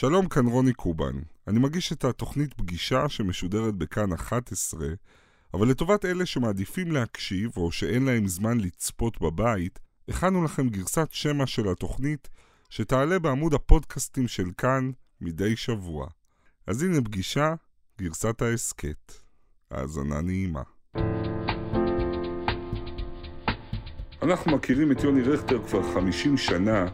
שלום, כאן רוני קובן. אני מגיש את התוכנית פגישה שמשודרת בכאן 11, אבל לטובת אלה שמעדיפים להקשיב או שאין להם זמן לצפות בבית, הכנו לכם גרסת שמע של התוכנית שתעלה בעמוד הפודקאסטים של כאן מדי שבוע. אז הנה פגישה, גרסת ההסכת. האזנה נעימה. אנחנו מכירים את יוני רכטר כבר 50 שנה,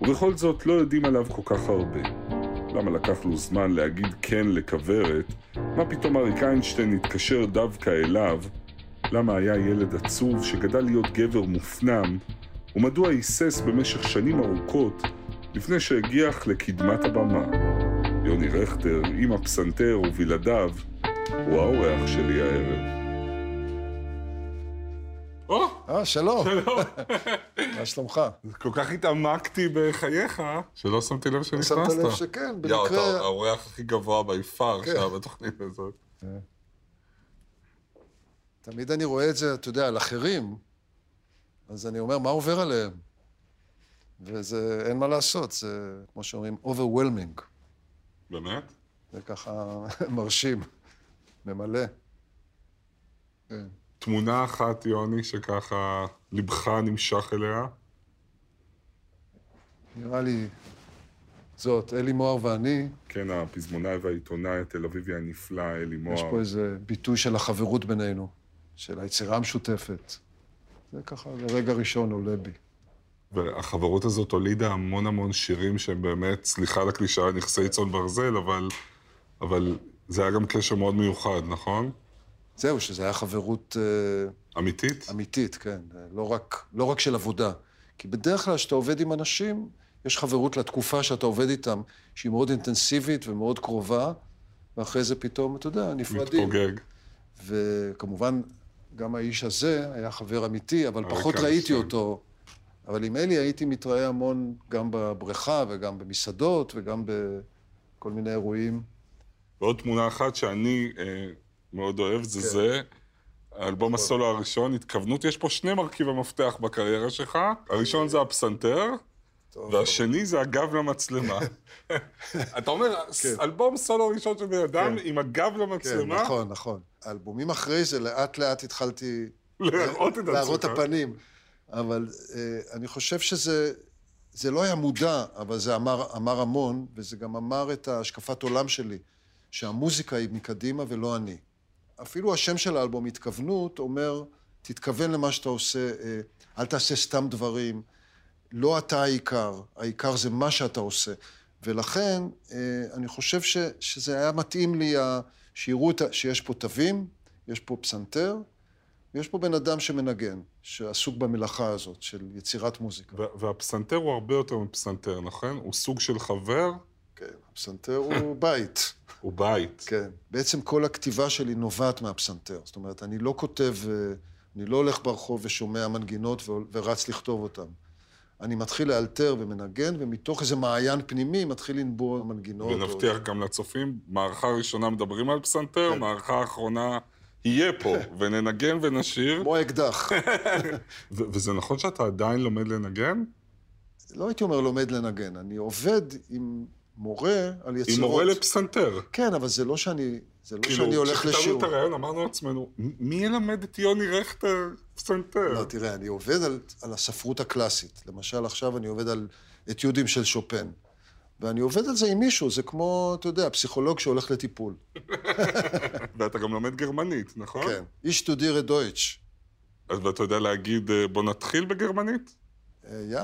ובכל זאת לא יודעים עליו כל כך הרבה. למה לקח לו זמן להגיד כן לכוורת? מה פתאום אריק איינשטיין התקשר דווקא אליו? למה היה ילד עצוב שגדל להיות גבר מופנם? ומדוע היסס במשך שנים ארוכות לפני שהגיח לקדמת הבמה? יוני רכטר, עם הפסנתר ובלעדיו, הוא האורח שלי הערב. או, אה, שלום, שלום. מה שלומך? כל כך התעמקתי בחייך, שלא שמתי לב שמת שנכנסת. לב שכן, יואו, אתה במקרה... האורח הכי גבוה ביפר כן. שהיה בתוכנית הזאת. תמיד אני רואה את זה, אתה יודע, על אחרים, אז אני אומר, מה עובר עליהם? וזה, אין מה לעשות, זה, כמו שאומרים, overwhelming. באמת? זה ככה מרשים, ממלא. כן. תמונה אחת, יוני, שככה ליבך נמשך אליה. נראה לי זאת, אלי מוהר ואני, כן, הפזמונאי והעיתונאי התל אביבי הנפלא, אלי יש מוהר. פה איזה ביטוי של החברות בינינו, של היצירה המשותפת. זה ככה, לרגע ראשון עולה בי. והחברות הזאת הולידה המון המון שירים שהם באמת, סליחה על הקלישאה, נכסי צאן ברזל, אבל, אבל זה היה גם קשר מאוד מיוחד, נכון? זהו, שזו הייתה חברות... אה, אמיתית? אמיתית, כן. לא רק, לא רק של עבודה. כי בדרך כלל כשאתה עובד עם אנשים, יש חברות לתקופה שאתה עובד איתם, שהיא מאוד אינטנסיבית ומאוד קרובה, ואחרי זה פתאום, אתה יודע, נפרדים. מתפוגג. וכמובן, גם האיש הזה היה חבר אמיתי, אבל פחות. ראיתי אותו. אבל עם אלי הייתי מתראה המון גם בבריכה וגם במסעדות וגם בכל מיני אירועים. ועוד תמונה אחת שאני אה, מאוד אוהב, זה כן. זה. האלבום הסולו הראשון, התכוונות, יש פה שני מרכיב המפתח בקריירה שלך. הראשון זה הפסנתר, והשני זה הגב למצלמה. אתה אומר, כן. אלבום סולו ראשון של בן אדם כן. עם הגב כן, למצלמה, נכון, נכון. האלבומים אחרי זה, לאט לאט התחלתי להראות את להראות את עצמך. הפנים. אבל אה, אני חושב שזה זה לא היה מודע, אבל זה אמר, אמר המון, וזה גם אמר את השקפת עולם שלי, שהמוזיקה היא מקדימה ולא אני. אפילו השם של האלבום, התכוונות, אומר, תתכוון למה שאתה עושה, אה, אל תעשה סתם דברים, לא אתה העיקר, העיקר זה מה שאתה עושה. ולכן, אה, אני חושב ש, שזה היה מתאים לי, שיראו שיש פה תווים, יש פה פסנתר, ויש פה בן אדם שמנגן, שעסוק במלאכה הזאת של יצירת מוזיקה. וה- והפסנתר הוא הרבה יותר מפסנתר, נכון? הוא סוג של חבר, כן, הפסנתר הוא בית. הוא בית. כן. בעצם כל הכתיבה שלי נובעת מהפסנתר. זאת אומרת, אני לא כותב, אה, אני לא הולך ברחוב ושומע מנגינות ורץ לכתוב אותן. אני מתחיל לאלתר ומנגן, ומתוך איזה מעיין פנימי מתחיל לנבוע מנגינות. או- ונבטיח גם לצופים, מערכה ראשונה מדברים על פסנתר, כן. מערכה האחרונה יהיה פה, וננגן ונשיר. כמו אקדח. וזה נכון שאתה עדיין לומד לנגן? לא הייתי אומר לומד לנגן, אני עובד עם מורה על יצירות. עם מורה לפסנתר. כן, אבל זה לא שאני, זה לא כאילו, שאני הולך כשכתבנו לשיעור. את הרעיון אמרנו לעצמנו, "מ- מי ילמד את יוני רכטר פסנתר? לא, תראה, אני עובד על, על הספרות הקלאסית. למשל, עכשיו אני עובד על אתיודים של שופן. ואני עובד על זה עם מישהו, זה כמו, אתה יודע, פסיכולוג שהולך לטיפול. ואתה גם לומד גרמנית, נכון? כן. איש טודירה דויטש. אז ואתה יודע להגיד, אה, בוא נתחיל בגרמנית? אה, יא?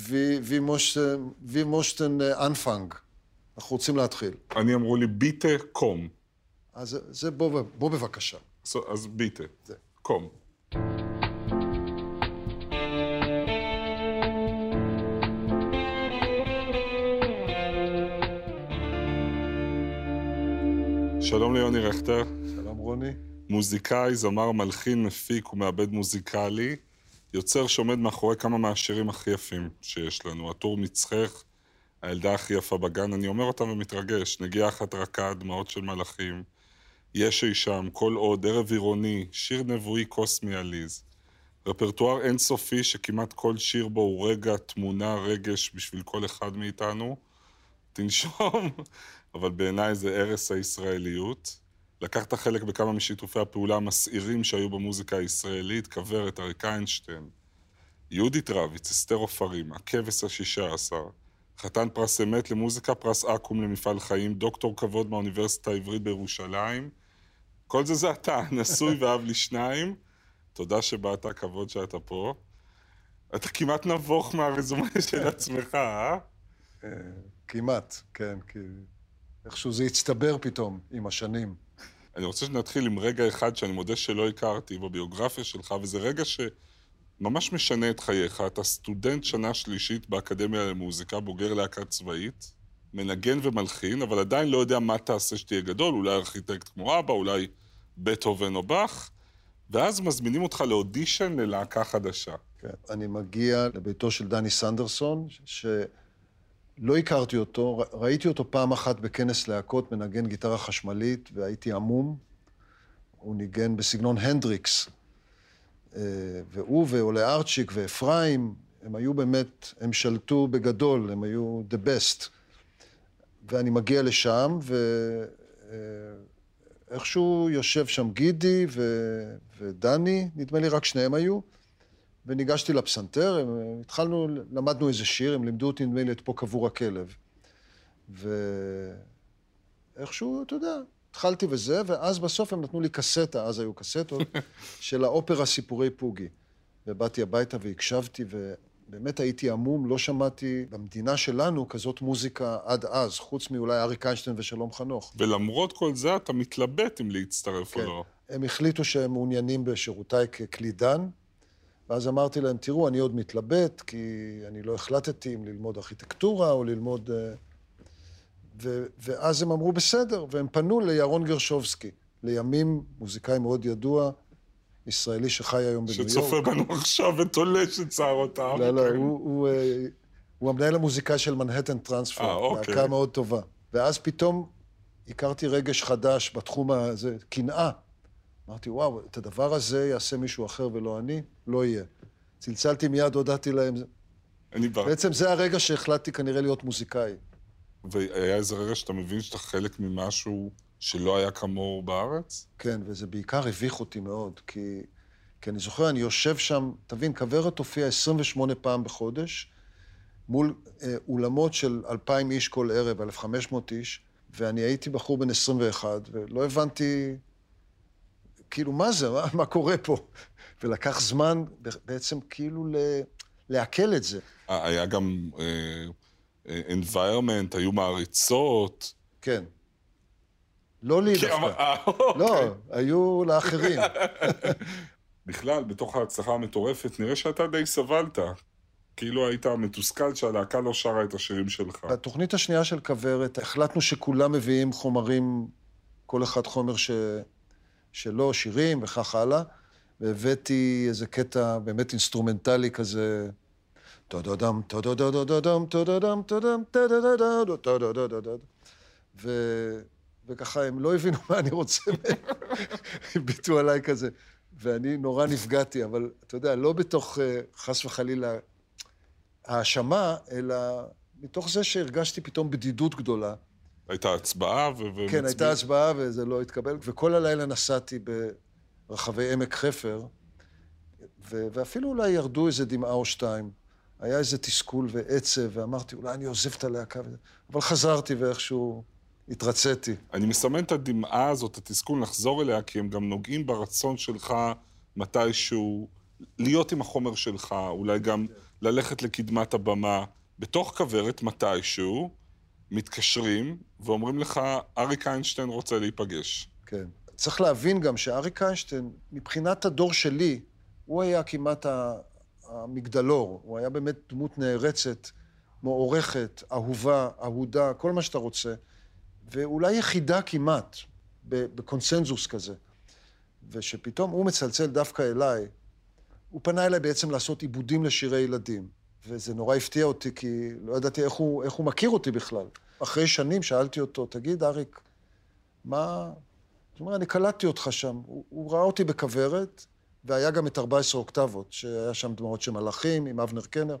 וי מושטן- וי מושטן אה, אנפנג. אנחנו רוצים להתחיל. אני אמרו לי, ביטה קום. אז זה- זה בוא, בוא בבקשה. אז- אז ביטה. זה. קום. שלום ליוני רכטר, שלום, רוני. מוזיקאי, זמר, מלחין, מפיק ומעבד מוזיקלי, יוצר שעומד מאחורי כמה מהשירים הכי יפים שיש לנו. הטור מצחך, הילדה הכי יפה בגן, אני אומר אותם ומתרגש, נגיעה אחת רכה, דמעות של מלאכים, יש אי שם, כל עוד, ערב עירוני, שיר נבואי קוסמי עליז. רפרטואר אינסופי שכמעט כל שיר בו הוא רגע, תמונה, רגש בשביל כל אחד מאיתנו. תנשום, אבל בעיניי זה ערש הישראליות. לקחת חלק בכמה משיתופי הפעולה המסעירים שהיו במוזיקה הישראלית, כוורת, אריק איינשטיין, יהודית רביץ, אסתר עופרים, הכבש השישה עשר, חתן פרס אמת למוזיקה, פרס אקו"ם למפעל חיים, דוקטור כבוד מהאוניברסיטה העברית בירושלים. כל זה זה אתה, נשוי ואב לשניים. תודה שבאת, כבוד שאתה פה. אתה כמעט נבוך מהרזומה של עצמך, אה? אה? כמעט, כן, כי איכשהו זה הצטבר פתאום עם השנים. אני רוצה שנתחיל עם רגע אחד שאני מודה שלא הכרתי בביוגרפיה שלך, וזה רגע שממש משנה את חייך. אתה סטודנט שנה שלישית באקדמיה למוזיקה, בוגר להקה צבאית, מנגן ומלחין, אבל עדיין לא יודע מה תעשה שתהיה גדול, אולי ארכיטקט כמו אבא, אולי בטהובן או באך, ואז מזמינים אותך לאודישן ללהקה חדשה. כן, אני מגיע לביתו של דני סנדרסון, שלא הכרתי אותו, ראיתי אותו פעם אחת בכנס להקות, מנגן גיטרה חשמלית, והייתי עמום. הוא ניגן בסגנון הנדריקס. אה, והוא ועולה ארצ'יק ואפרים, הם היו באמת, הם שלטו בגדול, הם היו the best. ואני מגיע לשם, ואיכשהו יושב שם גידי ו... ודני, נדמה לי רק שניהם היו, וניגשתי לפסנתר, הם... התחלנו, למדנו איזה שיר, הם לימדו אותי, נדמה לי, את פה קבור הכלב. ואיכשהו, אתה יודע, התחלתי וזה, ואז בסוף הם נתנו לי קסטה, אז היו קסטות, של האופרה סיפורי פוגי. ובאתי הביתה והקשבתי, ו... באמת הייתי עמום, לא שמעתי במדינה שלנו כזאת מוזיקה עד אז, חוץ מאולי אריק איינשטיין ושלום חנוך. ולמרות כל זה אתה מתלבט אם להצטרף כן. או לא. הם החליטו שהם מעוניינים בשירותיי כקלידן, ואז אמרתי להם, תראו, אני עוד מתלבט, כי אני לא החלטתי אם ללמוד ארכיטקטורה או ללמוד... אה, ו... ואז הם אמרו, בסדר, והם פנו לירון גרשובסקי, לימים מוזיקאי מאוד ידוע, ישראלי שחי היום בניו יורק. שצופה בנו עכשיו ותולש את שערותיו. לא, לא, הוא, הוא, אה, הוא המנהל המוזיקאי של מנהטן טרנספר, אה, אוקיי. להקה מאוד טובה. ואז פתאום הכרתי רגש חדש בתחום הזה, קנאה. אמרתי, וואו, את הדבר הזה יעשה מישהו אחר ולא אני, לא יהיה. צלצלתי מיד, הודעתי להם. אני בא. בעצם זה הרגע שהחלטתי כנראה להיות מוזיקאי. והיה איזה רגע שאתה מבין שאתה חלק ממשהו שלא היה כמוהו בארץ? כן, וזה בעיקר הביך אותי מאוד, כי, כי אני זוכר, אני יושב שם, תבין, כוורת הופיע 28 פעם בחודש, מול אה, אולמות של 2,000 איש כל ערב, 1,500 איש, ואני הייתי בחור בן 21, ולא הבנתי, כאילו, מה זה, מה, מה קורה פה? ולקח זמן בעצם כאילו ל... לעכל את זה. היה גם uh, environment, היו מעריצות. כן. לא לי דווקא. אה, לא, אוקיי. היו לאחרים. בכלל, בתוך ההצלחה המטורפת, נראה שאתה די סבלת. כאילו היית מתוסכל שהלהקה לא שרה את השירים שלך. בתוכנית השנייה של כוורת, החלטנו שכולם מביאים חומרים, כל אחד חומר ש... שלו, שירים וכך הלאה, והבאתי איזה קטע באמת אינסטרומנטלי כזה, טודודם, טודודם, טודודודודם, וככה הם לא הבינו מה אני רוצה ביטו עליי כזה. ואני נורא נפגעתי, אבל אתה יודע, לא בתוך, אה, חס וחלילה, האשמה, אלא מתוך זה שהרגשתי פתאום בדידות גדולה. הייתה הצבעה ו... כן, הייתה הצבעה וזה לא התקבל, וכל הלילה נסעתי ברחבי עמק חפר, ו... ואפילו אולי ירדו איזה דמעה או שתיים. היה איזה תסכול ועצב, ואמרתי, אולי אני עוזב את הלהקה, אבל חזרתי ואיכשהו... התרציתי. אני מסמן את הדמעה הזאת, התסכול, לחזור אליה, כי הם גם נוגעים ברצון שלך מתישהו להיות עם החומר שלך, אולי גם ללכת לקדמת הבמה. בתוך כוורת מתישהו מתקשרים ואומרים לך, אריק איינשטיין רוצה להיפגש. כן. צריך להבין גם שאריק איינשטיין, מבחינת הדור שלי, הוא היה כמעט המגדלור. הוא היה באמת דמות נערצת, מוערכת, אהובה, אהודה, כל מה שאתה רוצה. ואולי יחידה כמעט, בקונסנזוס כזה. ושפתאום הוא מצלצל דווקא אליי, הוא פנה אליי בעצם לעשות עיבודים לשירי ילדים. וזה נורא הפתיע אותי, כי לא ידעתי איך הוא, איך הוא מכיר אותי בכלל. אחרי שנים שאלתי אותו, תגיד, אריק, מה... זאת אומרת, אני קלטתי אותך שם. הוא, הוא ראה אותי בכוורת, והיה גם את 14 אוקטבות, שהיה שם דמעות של מלאכים עם אבנר קנר.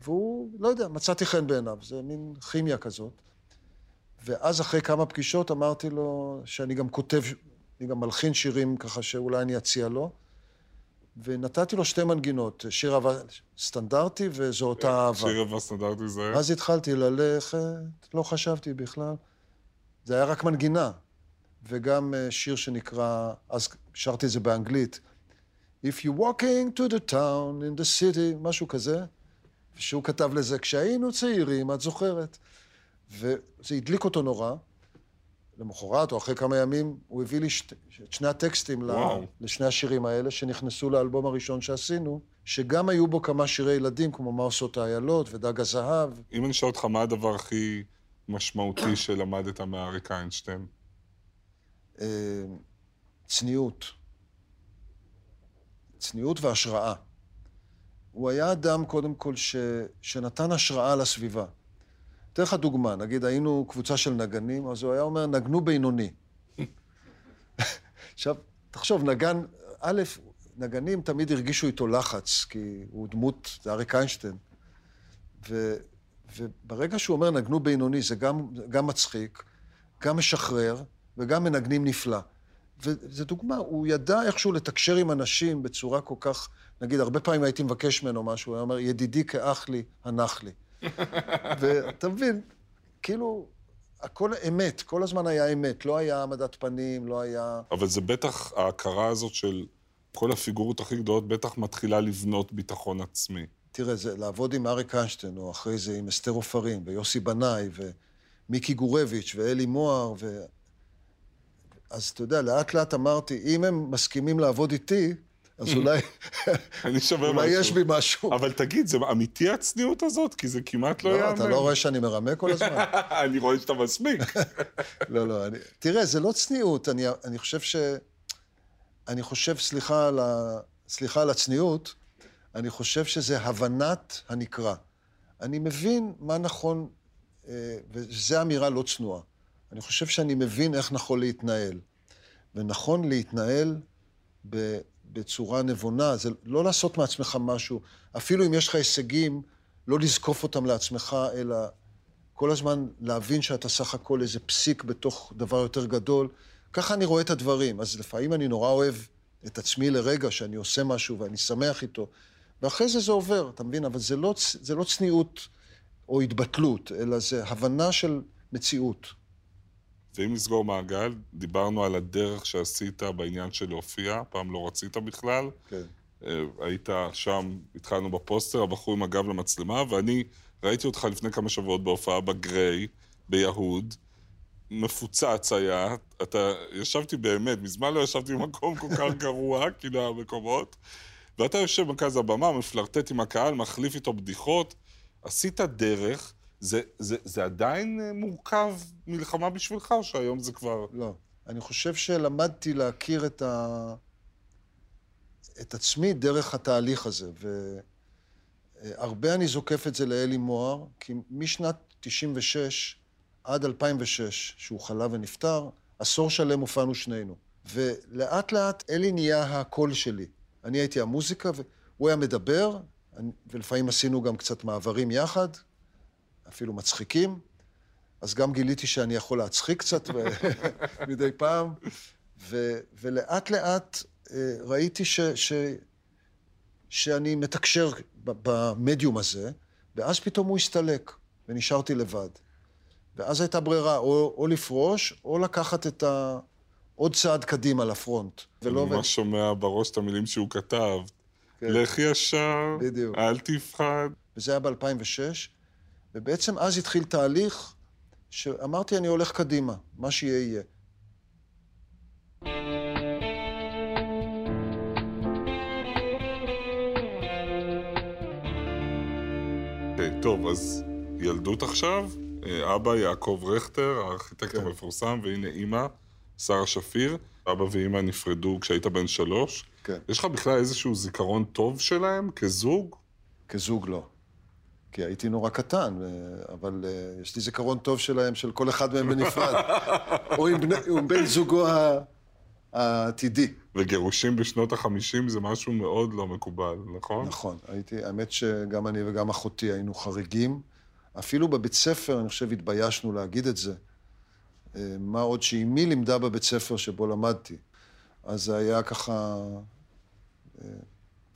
והוא, לא יודע, מצאתי חן בעיניו, זה מין כימיה כזאת. ואז אחרי כמה פגישות אמרתי לו שאני גם כותב, אני גם מלחין שירים ככה שאולי אני אציע לו. ונתתי לו שתי מנגינות, שיר אהבה סטנדרטי וזו אותה אהבה. שיר אהבה סטנדרטי זה... אז התחלתי ללכת, לא חשבתי בכלל. זה היה רק מנגינה. וגם אה, שיר שנקרא, אז שרתי את זה באנגלית, If you're walking to the town in the city, משהו כזה, שהוא כתב לזה, כשהיינו צעירים, את זוכרת. וזה הדליק אותו נורא. למחרת או אחרי כמה ימים, הוא הביא לי שת, את שני הטקסטים וואו. לשני השירים האלה, שנכנסו לאלבום הראשון שעשינו, שגם היו בו כמה שירי ילדים, כמו מה עושות האיילות ודג הזהב. אם אני אשאל אותך, מה הדבר הכי משמעותי שלמדת מאריק איינשטיין? אה, צניעות. צניעות והשראה. הוא היה אדם, קודם כל, ש... שנתן השראה לסביבה. אתן לך דוגמה, נגיד היינו קבוצה של נגנים, אז הוא היה אומר, נגנו בינוני. עכשיו, תחשוב, נגן, א', נגנים תמיד הרגישו איתו לחץ, כי הוא דמות, זה אריק איינשטיין. ו, וברגע שהוא אומר נגנו בינוני, זה גם, גם מצחיק, גם משחרר, וגם מנגנים נפלא. וזו דוגמה, הוא ידע איכשהו לתקשר עם אנשים בצורה כל כך... נגיד, הרבה פעמים הייתי מבקש ממנו משהו, הוא היה אומר, ידידי כאח לי, הנח לי. ואתה מבין, כאילו, הכל אמת, כל הזמן היה אמת, לא היה העמדת פנים, לא היה... אבל זה בטח, ההכרה הזאת של כל הפיגורות הכי גדולות בטח מתחילה לבנות ביטחון עצמי. תראה, זה לעבוד עם אריק איינשטיין, או אחרי זה עם אסתר עופרים, ויוסי בנאי, ומיקי גורביץ', ואלי מוהר, ו... אז אתה יודע, לאט לאט אמרתי, אם הם מסכימים לעבוד איתי, אז אולי, אני שווה אולי משהו. יש בי משהו. אבל תגיד, זה אמיתי הצניעות הזאת? כי זה כמעט לא יאמן. לא, אתה לא רואה שאני מרמה כל הזמן? אני רואה שאתה מסמיק. לא, לא, אני... תראה, זה לא צניעות, אני, אני חושב ש... אני חושב, סליחה על, ה... סליחה על הצניעות, אני חושב שזה הבנת הנקרא. אני מבין מה נכון, אה, וזו אמירה לא צנועה. אני חושב שאני מבין איך נכון להתנהל. ונכון להתנהל ב... בצורה נבונה, זה לא לעשות מעצמך משהו, אפילו אם יש לך הישגים, לא לזקוף אותם לעצמך, אלא כל הזמן להבין שאתה סך הכל איזה פסיק בתוך דבר יותר גדול. ככה אני רואה את הדברים. אז לפעמים אני נורא אוהב את עצמי לרגע שאני עושה משהו ואני שמח איתו, ואחרי זה זה עובר, אתה מבין? אבל זה לא, זה לא צניעות או התבטלות, אלא זה הבנה של מציאות. ואם נסגור מעגל, דיברנו על הדרך שעשית בעניין של להופיע, פעם לא רצית בכלל. כן. אה, היית שם, התחלנו בפוסטר, הבחור עם הגב למצלמה, ואני ראיתי אותך לפני כמה שבועות בהופעה בגריי, ביהוד. מפוצץ היה, אתה, ישבתי באמת, מזמן לא ישבתי במקום כל כך גרוע, כאילו המקומות, ואתה יושב במרכז הבמה, מפלרטט עם הקהל, מחליף איתו בדיחות, עשית דרך, זה, זה, זה עדיין אה, מורכב מלחמה בשבילך, או שהיום זה כבר... לא. אני חושב שלמדתי להכיר את, ה... את עצמי דרך התהליך הזה, והרבה אני זוקף את זה לאלי מוהר, כי משנת 96' עד 2006, שהוא חלה ונפטר, עשור שלם הופענו שנינו. ולאט לאט אלי נהיה הקול שלי. אני הייתי המוזיקה, והוא היה מדבר, ולפעמים עשינו גם קצת מעברים יחד, אפילו מצחיקים. אז גם גיליתי שאני יכול להצחיק קצת מדי פעם, ו, ולאט לאט אה, ראיתי ש, ש, שאני מתקשר במדיום הזה, ואז פתאום הוא הסתלק, ונשארתי לבד. ואז הייתה ברירה, או, או לפרוש, או לקחת את ה... עוד צעד קדימה לפרונט. אני ממש שומע בראש את המילים שהוא כתב. כן. לך ישר, בדיוק. אל תפחד. וזה היה ב-2006, ובעצם אז התחיל תהליך שאמרתי, אני הולך קדימה, מה שיהיה יהיה. Okay, טוב, אז ילדות עכשיו, אה, אבא יעקב רכטר, הארכיטקט כן. המפורסם, והנה אימא, שרה שפיר. אבא ואימא נפרדו כשהיית בן שלוש. כן. יש לך בכלל איזשהו זיכרון טוב שלהם כזוג? כזוג לא. כי הייתי נורא קטן, אבל uh, יש לי זיכרון טוב שלהם, של כל אחד מהם בנפרד. או עם, בני, עם בן זוגו העתידי. וגירושים בשנות החמישים זה משהו מאוד לא מקובל, נכון? נכון. הייתי, האמת שגם אני וגם אחותי היינו חריגים. אפילו בבית ספר, אני חושב, התביישנו להגיד את זה. אה, מה עוד שאימי לימדה בבית ספר שבו למדתי. אז זה היה ככה אה,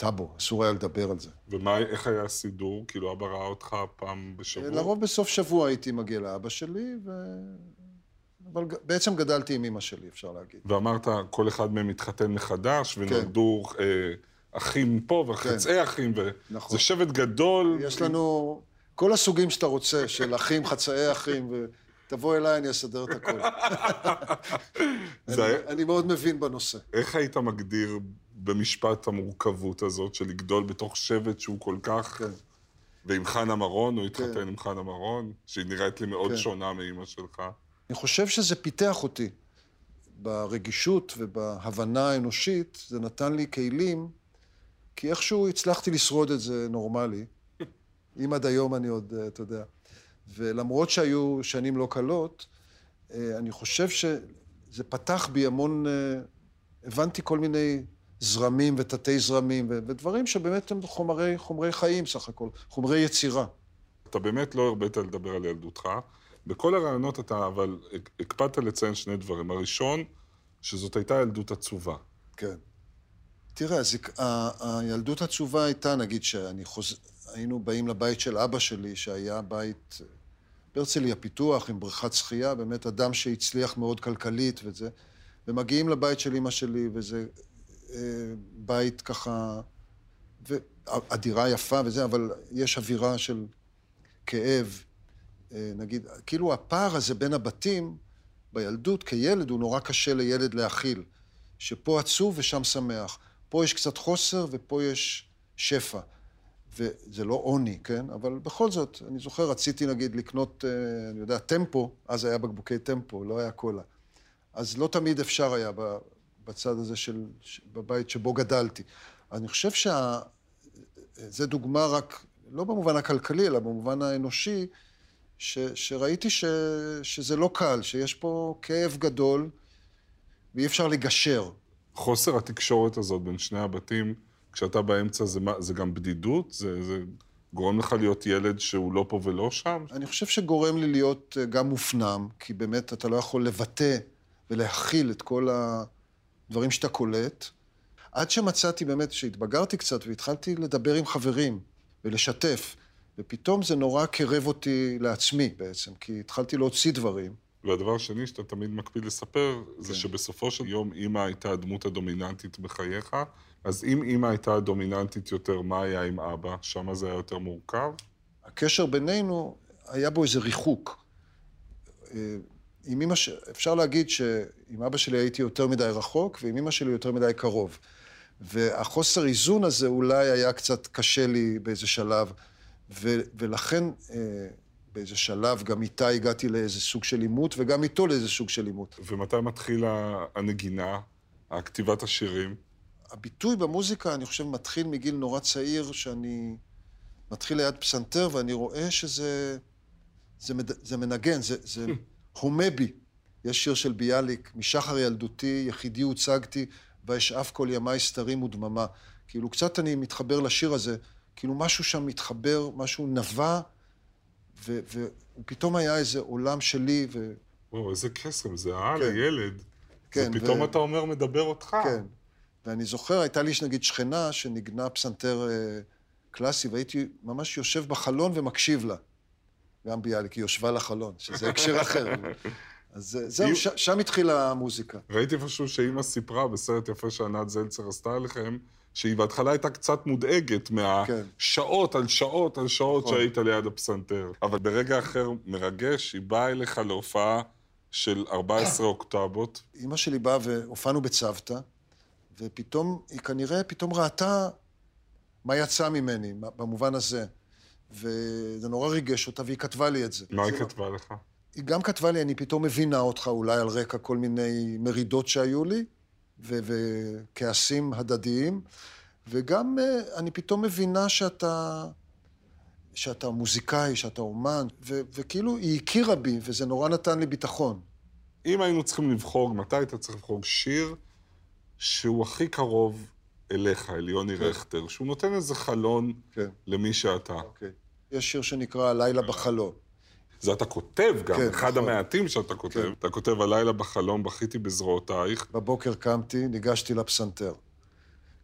טאבו, אסור היה לדבר על זה. ומה, איך היה הסידור? כאילו, אבא ראה אותך פעם בשבוע? לרוב בסוף שבוע הייתי מגיע לאבא שלי, ו... אבל בעצם גדלתי עם אמא שלי, אפשר להגיד. ואמרת, כל אחד מהם התחתן מחדש, ונולדו כן. אה, אחים פה וחצאי כן. אחים, וזה נכון. שבט גדול. יש לנו כל הסוגים שאתה רוצה, של אחים, חצאי אחים, ותבוא אליי, אני אסדר את הכול. אני, אני מאוד מבין בנושא. איך היית מגדיר במשפט המורכבות הזאת של לגדול בתוך שבט שהוא כל כך... כן. ועם חנה מרון, הוא התחתן כן. עם חנה מרון, שהיא נראית לי מאוד כן. שונה מאימא שלך. אני חושב שזה פיתח אותי. ברגישות ובהבנה האנושית, זה נתן לי כלים, כי איכשהו הצלחתי לשרוד את זה נורמלי. אם עד היום אני עוד, אה, אתה יודע. ולמרות שהיו שנים לא קלות, אה, אני חושב שזה פתח בי המון... אה, הבנתי כל מיני זרמים ותתי זרמים, ודברים שבאמת הם חומרי, חומרי חיים סך הכל, חומרי יצירה. אתה באמת לא הרבית לדבר על ילדותך. בכל הרעיונות אתה, אבל הקפדת לציין שני דברים. הראשון, שזאת הייתה ילדות עצובה. כן. תראה, זה, ה, הילדות עצובה הייתה, נגיד, שאני חוז... היינו באים לבית של אבא שלי, שהיה בית בהרצליה פיתוח, עם בריכת שחייה, באמת אדם שהצליח מאוד כלכלית וזה, ומגיעים לבית של אמא שלי, וזה אה, בית ככה, והדירה יפה וזה, אבל יש אווירה של כאב, אה, נגיד, כאילו הפער הזה בין הבתים, בילדות, כילד, הוא נורא קשה לילד להכיל. שפה עצוב ושם שמח. פה יש קצת חוסר ופה יש שפע. וזה לא עוני, כן? אבל בכל זאת, אני זוכר, רציתי נגיד לקנות, אה, אני יודע, טמפו, אז היה בקבוקי טמפו, לא היה קולה. אז לא תמיד אפשר היה בצד הזה של, בבית שבו גדלתי. אני חושב שה... זה דוגמה רק, לא במובן הכלכלי, אלא במובן האנושי, ש, שראיתי ש, שזה לא קל, שיש פה כאב גדול ואי אפשר לגשר. חוסר התקשורת הזאת בין שני הבתים, כשאתה באמצע, זה, זה גם בדידות? זה, זה גורם לך להיות ילד שהוא לא פה ולא שם? אני חושב שגורם לי להיות אה, גם מופנם, כי באמת אתה לא יכול לבטא ולהכיל את כל הדברים שאתה קולט. עד שמצאתי באמת, שהתבגרתי קצת והתחלתי לדבר עם חברים ולשתף. ופתאום זה נורא קירב אותי לעצמי בעצם, כי התחלתי להוציא דברים. והדבר השני שאתה תמיד מקפיד לספר, כן. זה שבסופו של יום אימא הייתה הדמות הדומיננטית בחייך, אז אם אימא הייתה הדומיננטית יותר, מה היה עם אבא? שם זה היה יותר מורכב? הקשר בינינו, היה בו איזה ריחוק. עם אמא ש... אפשר להגיד שעם אבא שלי הייתי יותר מדי רחוק, ועם אמא שלי יותר מדי קרוב. והחוסר איזון הזה אולי היה קצת קשה לי באיזה שלב. ו, ולכן אה, באיזה שלב גם איתה הגעתי לאיזה סוג של עימות, וגם איתו לאיזה סוג של עימות. ומתי מתחילה הנגינה, הכתיבת השירים? הביטוי במוזיקה, אני חושב, מתחיל מגיל נורא צעיר, שאני מתחיל ליד פסנתר ואני רואה שזה זה, מד, זה מנגן, זה, זה הומה בי. יש שיר של ביאליק, משחר ילדותי, יחידי הוצגתי, ואשאף כל ימיי סתרים ודממה. כאילו, קצת אני מתחבר לשיר הזה. כאילו משהו שם מתחבר, משהו נבע, ופתאום היה איזה עולם שלי, ו... וואו, איזה קסם, זה העל, כן. הילד. כן, ופתאום ו... אתה אומר, מדבר אותך. כן. ואני זוכר, הייתה לי נגיד שכנה שניגנה פסנתר אה, קלאסי, והייתי ממש יושב בחלון ומקשיב לה. גם ביאליק, היא יושבה לחלון, שזה הקשר אחר. אז אה, זהו, ש... שם התחילה המוזיקה. ראיתי פשוט שאימא סיפרה בסרט יפה שענת זלצר עשתה לכם, שהיא בהתחלה הייתה קצת מודאגת כן. מהשעות כן. על שעות על שעות נכון. שהיית ליד הפסנתר. אבל ברגע אחר מרגש, היא באה אליך להופעה של 14 אוקטבות. אימא שלי באה והופענו בצוותא, ופתאום, היא כנראה פתאום ראתה מה יצא ממני, במובן הזה. וזה נורא ריגש אותה, והיא כתבה לי את זה. מה היא כתבה לך? היא גם כתבה לי, אני פתאום מבינה אותך אולי על רקע כל מיני מרידות שהיו לי. וכעסים הדדיים, וגם אה, אני פתאום מבינה שאתה, שאתה מוזיקאי, שאתה אומן, ו, וכאילו היא הכירה בי, וזה נורא נתן לי ביטחון. אם היינו צריכים לבחור, מתי היית צריך לבחור שיר שהוא הכי קרוב אליך, אל יוני כן. רכטר, שהוא נותן איזה חלון כן, למי שאתה. אוקיי. יש שיר שנקרא "הלילה בחלום". זה אתה כותב גם, כן, אחד נכון. המעטים שאתה כותב. כן. אתה כותב הלילה בחלום, בכיתי בזרועותייך. בבוקר קמתי, ניגשתי לפסנתר.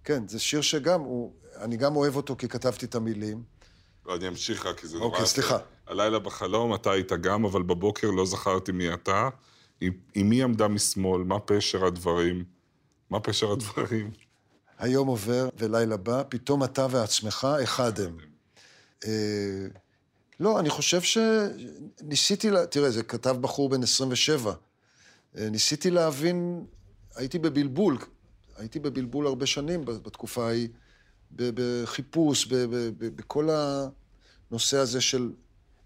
כן, זה שיר שגם, הוא, אני גם אוהב אותו כי כתבתי את המילים. אני אמשיך רק, כי זה נורא... אוקיי. סליחה. הלילה בחלום, אתה היית גם, אבל בבוקר לא זכרתי מי אתה. עם, עם מי עמדה משמאל? מה פשר הדברים? מה פשר הדברים? היום עובר ולילה בא, פתאום אתה ועצמך אחד הם. אה, לא, אני חושב שניסיתי, לה... תראה, זה כתב בחור בן 27. אה, ניסיתי להבין, הייתי בבלבול, הייתי בבלבול הרבה שנים בתקופה ההיא, בחיפוש, בכל הנושא הזה של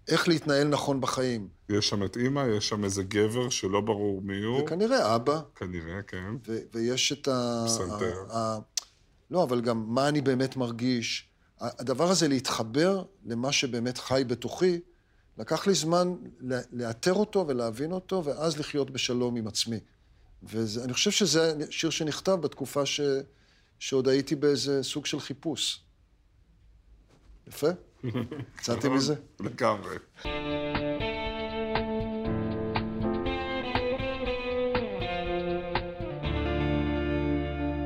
איך להתנהל נכון בחיים. יש שם את אימא, יש שם איזה גבר שלא ברור מי הוא. וכנראה אבא, כנראה, כן. ויש את ה... פסנתר. ה- לא, אבל גם מה אני באמת מרגיש. הדבר הזה להתחבר למה שבאמת חי בתוכי, לקח לי זמן לאתר אותו ולהבין אותו, ואז לחיות בשלום עם עצמי. ואני חושב שזה שיר שנכתב בתקופה ש... שעוד הייתי באיזה סוג של חיפוש. יפה? יצאתי מזה? לגמרי.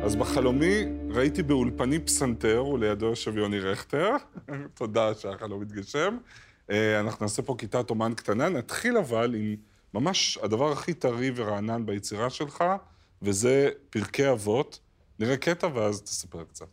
אז בחלומי ראיתי באולפני פסנתר, ולידו יושב יוני רכטר. תודה שהחלום מתגשם. אה, אנחנו נעשה פה כיתת אומן קטנה. נתחיל אבל עם ממש הדבר הכי טרי ורענן ביצירה שלך, וזה פרקי אבות. נראה קטע ואז תספר קצת.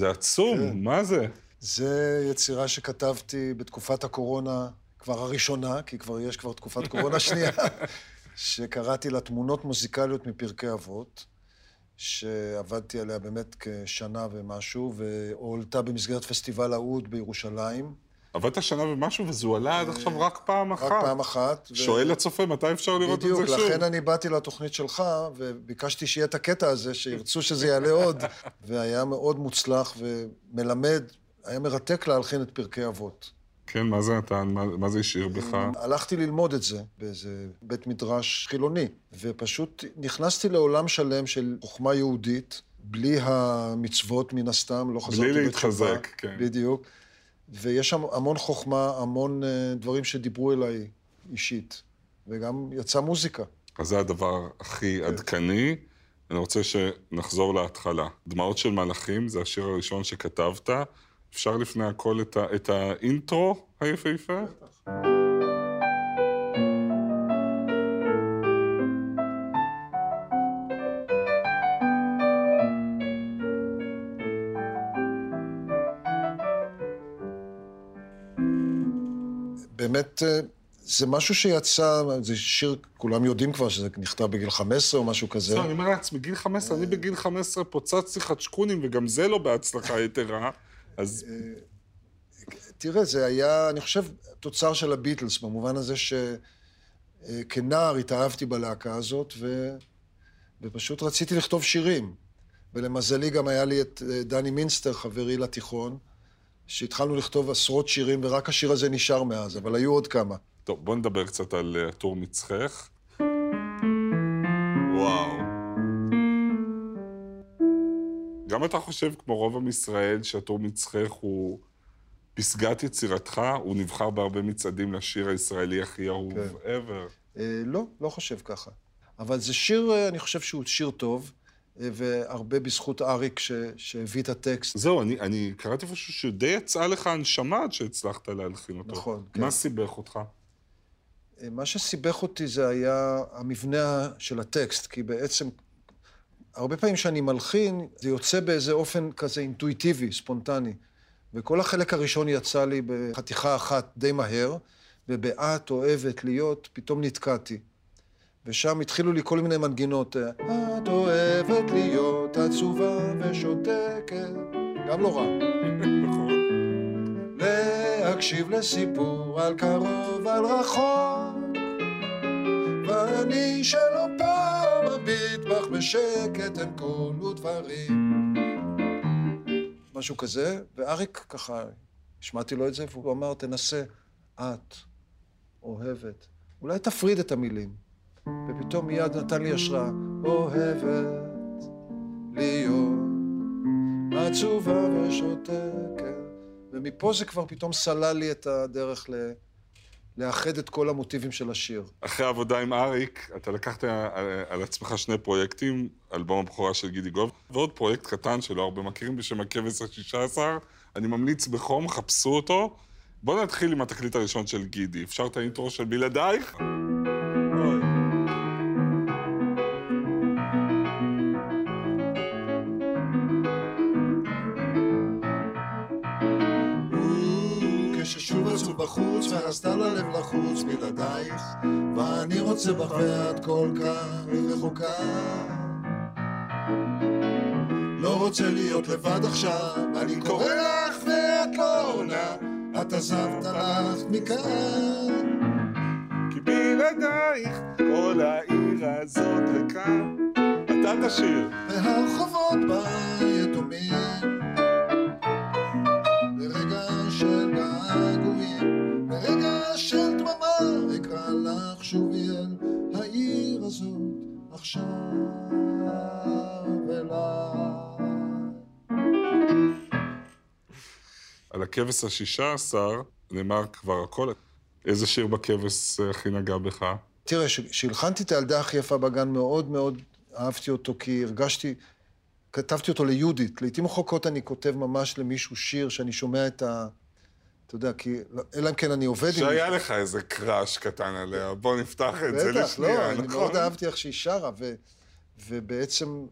זה עצום, כן. מה זה? זה יצירה שכתבתי בתקופת הקורונה, כבר הראשונה, כי כבר יש כבר תקופת קורונה שנייה, שקראתי לה תמונות מוזיקליות מפרקי אבות, שעבדתי עליה באמת כשנה ומשהו, והועלתה במסגרת פסטיבל האוד בירושלים. עבדת שנה ומשהו וזה הועלה עד עכשיו רק פעם אחת. רק פעם אחת. שואל הצופה, מתי אפשר לראות את בדיוק, זה שוב? לכן אני באתי לתוכנית שלך, וביקשתי שיהיה את הקטע הזה, שירצו שזה יעלה עוד, והיה מאוד מוצלח ומלמד, היה מרתק להלחין את פרקי אבות. כן, מה זה נתן? מה, מה זה השאיר בך? הלכתי ללמוד את זה באיזה בית מדרש חילוני, ופשוט נכנסתי לעולם שלם של חוכמה יהודית, בלי המצוות מן הסתם, לא חזרתי בתשובה. להתחזק, כן. בדיוק. ויש שם המון חוכמה, המון אה, דברים שדיברו אליי אישית, וגם יצאה מוזיקה. אז זה הדבר הכי עדכני. אני רוצה שנחזור להתחלה. דמעות של מלאכים, זה השיר הראשון שכתבת. אפשר לפני הכל את, ה, את האינטרו היפהפה? באמת, אה, זה משהו שיצא, זה שיר, כולם יודעים כבר שזה נכתב בגיל 15 או משהו כזה. לא, אני אומר לעצמי, גיל 15, אני בגיל 15 פוצצתי חדשקונים, וגם זה לא בהצלחה יתרה. אז תראה, זה היה, אני חושב, תוצר של הביטלס, במובן הזה שכנער התאהבתי בלהקה הזאת, ו... ופשוט רציתי לכתוב שירים. ולמזלי גם היה לי את אה, דני מינסטר, חברי לתיכון, שהתחלנו לכתוב עשרות שירים, ורק השיר הזה נשאר מאז, אבל היו עוד כמה. טוב, בוא נדבר קצת על אה, הטור מצחך. וואו. גם אתה חושב, כמו רוב עם ישראל, שהטור מצחך הוא פסגת יצירתך, הוא נבחר בהרבה מצעדים לשיר הישראלי הכי אהוב כן. ever. אה, לא, לא חושב ככה. אבל זה שיר, אה, אני חושב שהוא שיר טוב, אה, והרבה בזכות אריק ש... שהביא את הטקסט. זהו, אני, אני קראתי איפשהו שדי יצאה לך הנשמה עד שהצלחת להלחין אותו. נכון, כן. מה סיבך אותך? אה, מה שסיבך אותי זה היה המבנה של הטקסט, כי בעצם, הרבה פעמים שאני מלחין, זה יוצא באיזה אופן כזה אינטואיטיבי, ספונטני. וכל החלק הראשון יצא לי בחתיכה אחת די מהר, וב"את אוהבת להיות" פתאום נתקעתי. ושם התחילו לי כל מיני מנגינות. את אוהבת להיות עצובה ושותקת, גם לא רע. נכון. להקשיב לסיפור על קרוב, על רחוק, ואני שלא פעם מביט בך בשקט, אין קול ודברים. משהו כזה, ואריק ככה, השמעתי לו את זה, והוא אמר, תנסה, את אוהבת. אולי תפריד את המילים. ופתאום מיד נתן לי השראה, אוהבת להיות עצובה ושותקת. ומפה זה כבר פתאום סלל לי את הדרך ל... לאחד את כל המוטיבים של השיר. אחרי העבודה עם אריק, אתה לקחת על, על עצמך שני פרויקטים, אלבום הבכורה של גידי גוב, ועוד פרויקט קטן שלא הרבה מכירים בשם הכבש השישה עשר. אני ממליץ בחום, חפשו אותו. בואו נתחיל עם התקליט הראשון של גידי. אפשר את האינטרו של בלעדייך? בחוץ, והסתר ללב לחוץ בלעדייך, ואני רוצה בך ואת כל כך רחוקה. לא רוצה להיות לבד עכשיו, אני קורא לך ואת לא עונה, את עזבת הלכת מכאן. כי בלעדייך כל העיר הזאת ריקה. אתה תשיר. והרחובות בה יתומים. על הכבש השישה עשר נאמר כבר הכל. איזה שיר בכבש אה, הכי נגע בך? תראה, כשהלחנתי את הילדה הכי יפה בגן, מאוד מאוד אהבתי אותו, כי הרגשתי... כתבתי אותו ליהודית. לעיתים רחוקות אני כותב ממש למישהו שיר שאני שומע את ה... אתה יודע, כי... אלא אם כן אני עובד עם... שהיה לך איזה קראש קטן עליה, בוא נפתח את זה בטח, לשנייה, לא, אני נכון? מאוד אהבתי איך שהיא שרה, ו... ובעצם...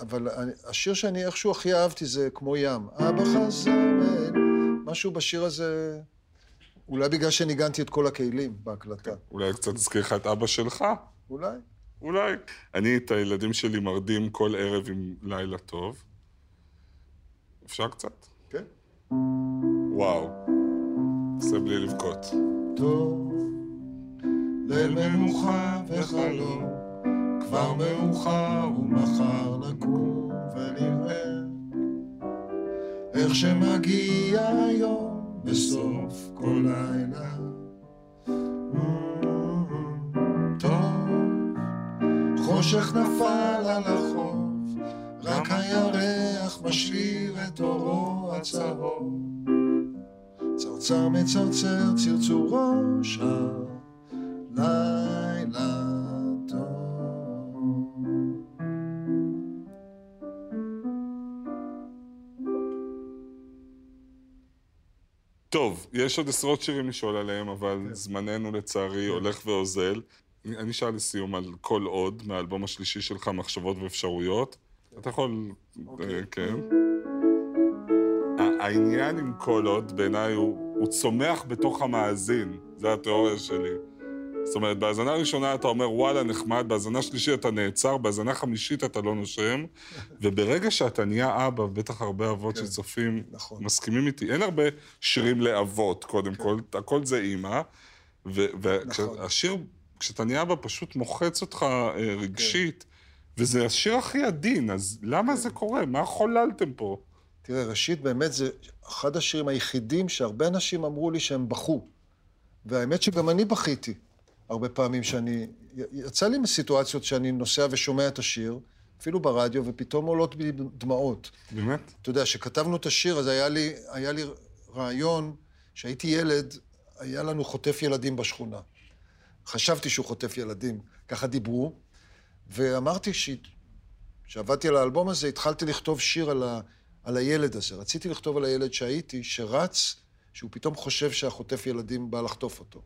אבל השיר שאני איכשהו הכי אהבתי זה כמו ים. אבא חזר, משהו בשיר הזה... אולי בגלל שניגנתי את כל הכלים בהקלטה. אולי קצת אזכיר לך את אבא שלך? אולי. אולי. אני את הילדים שלי מרדים כל ערב עם לילה טוב. אפשר קצת? כן. וואו. עושה בלי לבכות. טוב, ליל מנוחה וחלום, כבר מאוחר ומחר נקום ונראה איך שמגיע היום בסוף כל לילה. טוב, חושך נפל על החוף, רק הירח משאיר את אורו הצהוב. צרצר מצרצר צרצורו של לילה טוב, יש עוד עשרות שירים לשאול עליהם, אבל זמננו לצערי הולך ואוזל. אני אני אשאל לסיום על כל עוד, מהאלבום השלישי שלך, מחשבות ואפשרויות. אתה יכול... אה, כן. העניין עם כל עוד, בעיניי, הוא, הוא צומח בתוך המאזין. זו התיאוריה שלי. זאת אומרת, בהאזנה הראשונה אתה אומר, וואלה, נחמד, בהאזנה שלישית אתה נעצר, בהאזנה חמישית אתה לא נושם, וברגע שאתה נהיה אבא, בטח הרבה אבות כן. שצופים נכון. מסכימים איתי, אין הרבה שירים לאבות, קודם כן. כל, הכל זה אימא, והשיר, כשאתה נהיה אבא, פשוט מוחץ אותך אה, רגשית, וזה השיר הכי עדין, אז למה כן. זה קורה? מה חוללתם פה? תראה, ראשית, באמת זה אחד השירים היחידים שהרבה אנשים אמרו לי שהם בכו. והאמת שגם אני בכיתי הרבה פעמים שאני... יצא לי מסיטואציות שאני נוסע ושומע את השיר, אפילו ברדיו, ופתאום עולות בי דמעות. באמת? אתה יודע, כשכתבנו את השיר, אז היה לי, היה לי רעיון, כשהייתי ילד, היה לנו חוטף ילדים בשכונה. חשבתי שהוא חוטף ילדים, ככה דיברו, ואמרתי ש... כשעבדתי על האלבום הזה, התחלתי לכתוב שיר על, ה... על הילד הזה. רציתי לכתוב על הילד שהייתי, שרץ, שהוא פתאום חושב שהחוטף ילדים בא לחטוף אותו.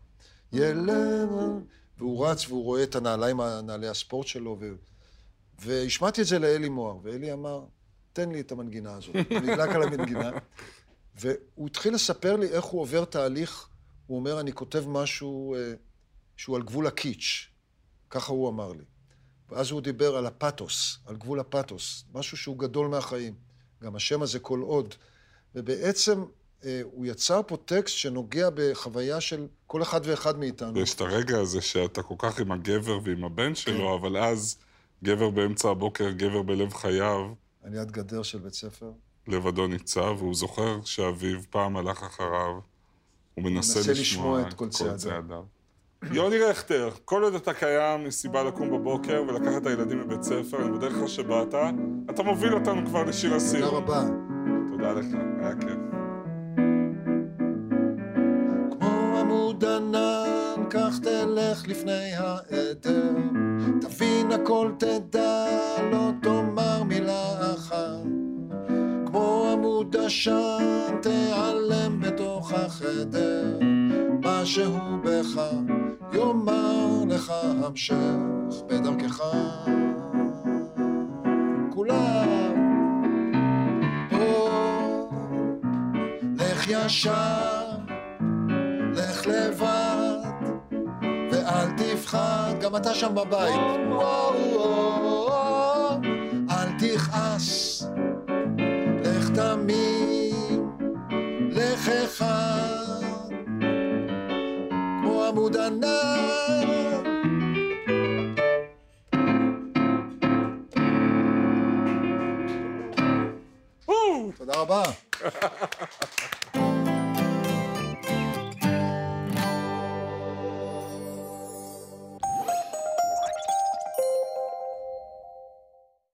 ילד... והוא רץ והוא רואה את הנעליים, נעלי הספורט שלו, ו... והשמעתי את זה לאלי מוהר, ואלי אמר, תן לי את המנגינה הזאת. הוא נדלק על המנגינה, והוא התחיל לספר לי איך הוא עובר תהליך, הוא אומר, אני כותב משהו אה, שהוא על גבול הקיץ', ככה הוא אמר לי. ואז הוא דיבר על הפתוס, על גבול הפתוס, משהו שהוא גדול מהחיים. גם השם הזה כל עוד. ובעצם הוא יצר פה טקסט שנוגע בחוויה של כל אחד ואחד מאיתנו. ויש את הרגע הזה שאתה כל כך עם הגבר ועם הבן שלו, אבל אז גבר באמצע הבוקר, גבר בלב חייו, על יד גדר של בית ספר. לבדו ניצב, והוא זוכר שאביו פעם הלך אחריו, הוא מנסה מנסה לשמוע לשמוע את כל צעדיו. יוני רכטר, כל עוד אתה קיים, יש סיבה לקום בבוקר ולקחת את הילדים מבית ספר, אני מודה לך שבאת. אתה מוביל אותנו כבר לשיר תודה הסיום. רבה. תודה לך, היה כיף. עמוד ענן, כך תלך לפני העדר. תבין הכל תדע, לא תאמר מילה אחת. כמו עמוד עשן, תיעלם בתוך החדר. מה שהוא בך, יאמר לך המשך בדרכך. כולם, או, לך ישר. תפחד, גם אתה שם בבית. אל תכעס, לך תמיד, לך אחד, כמו עמוד ענן.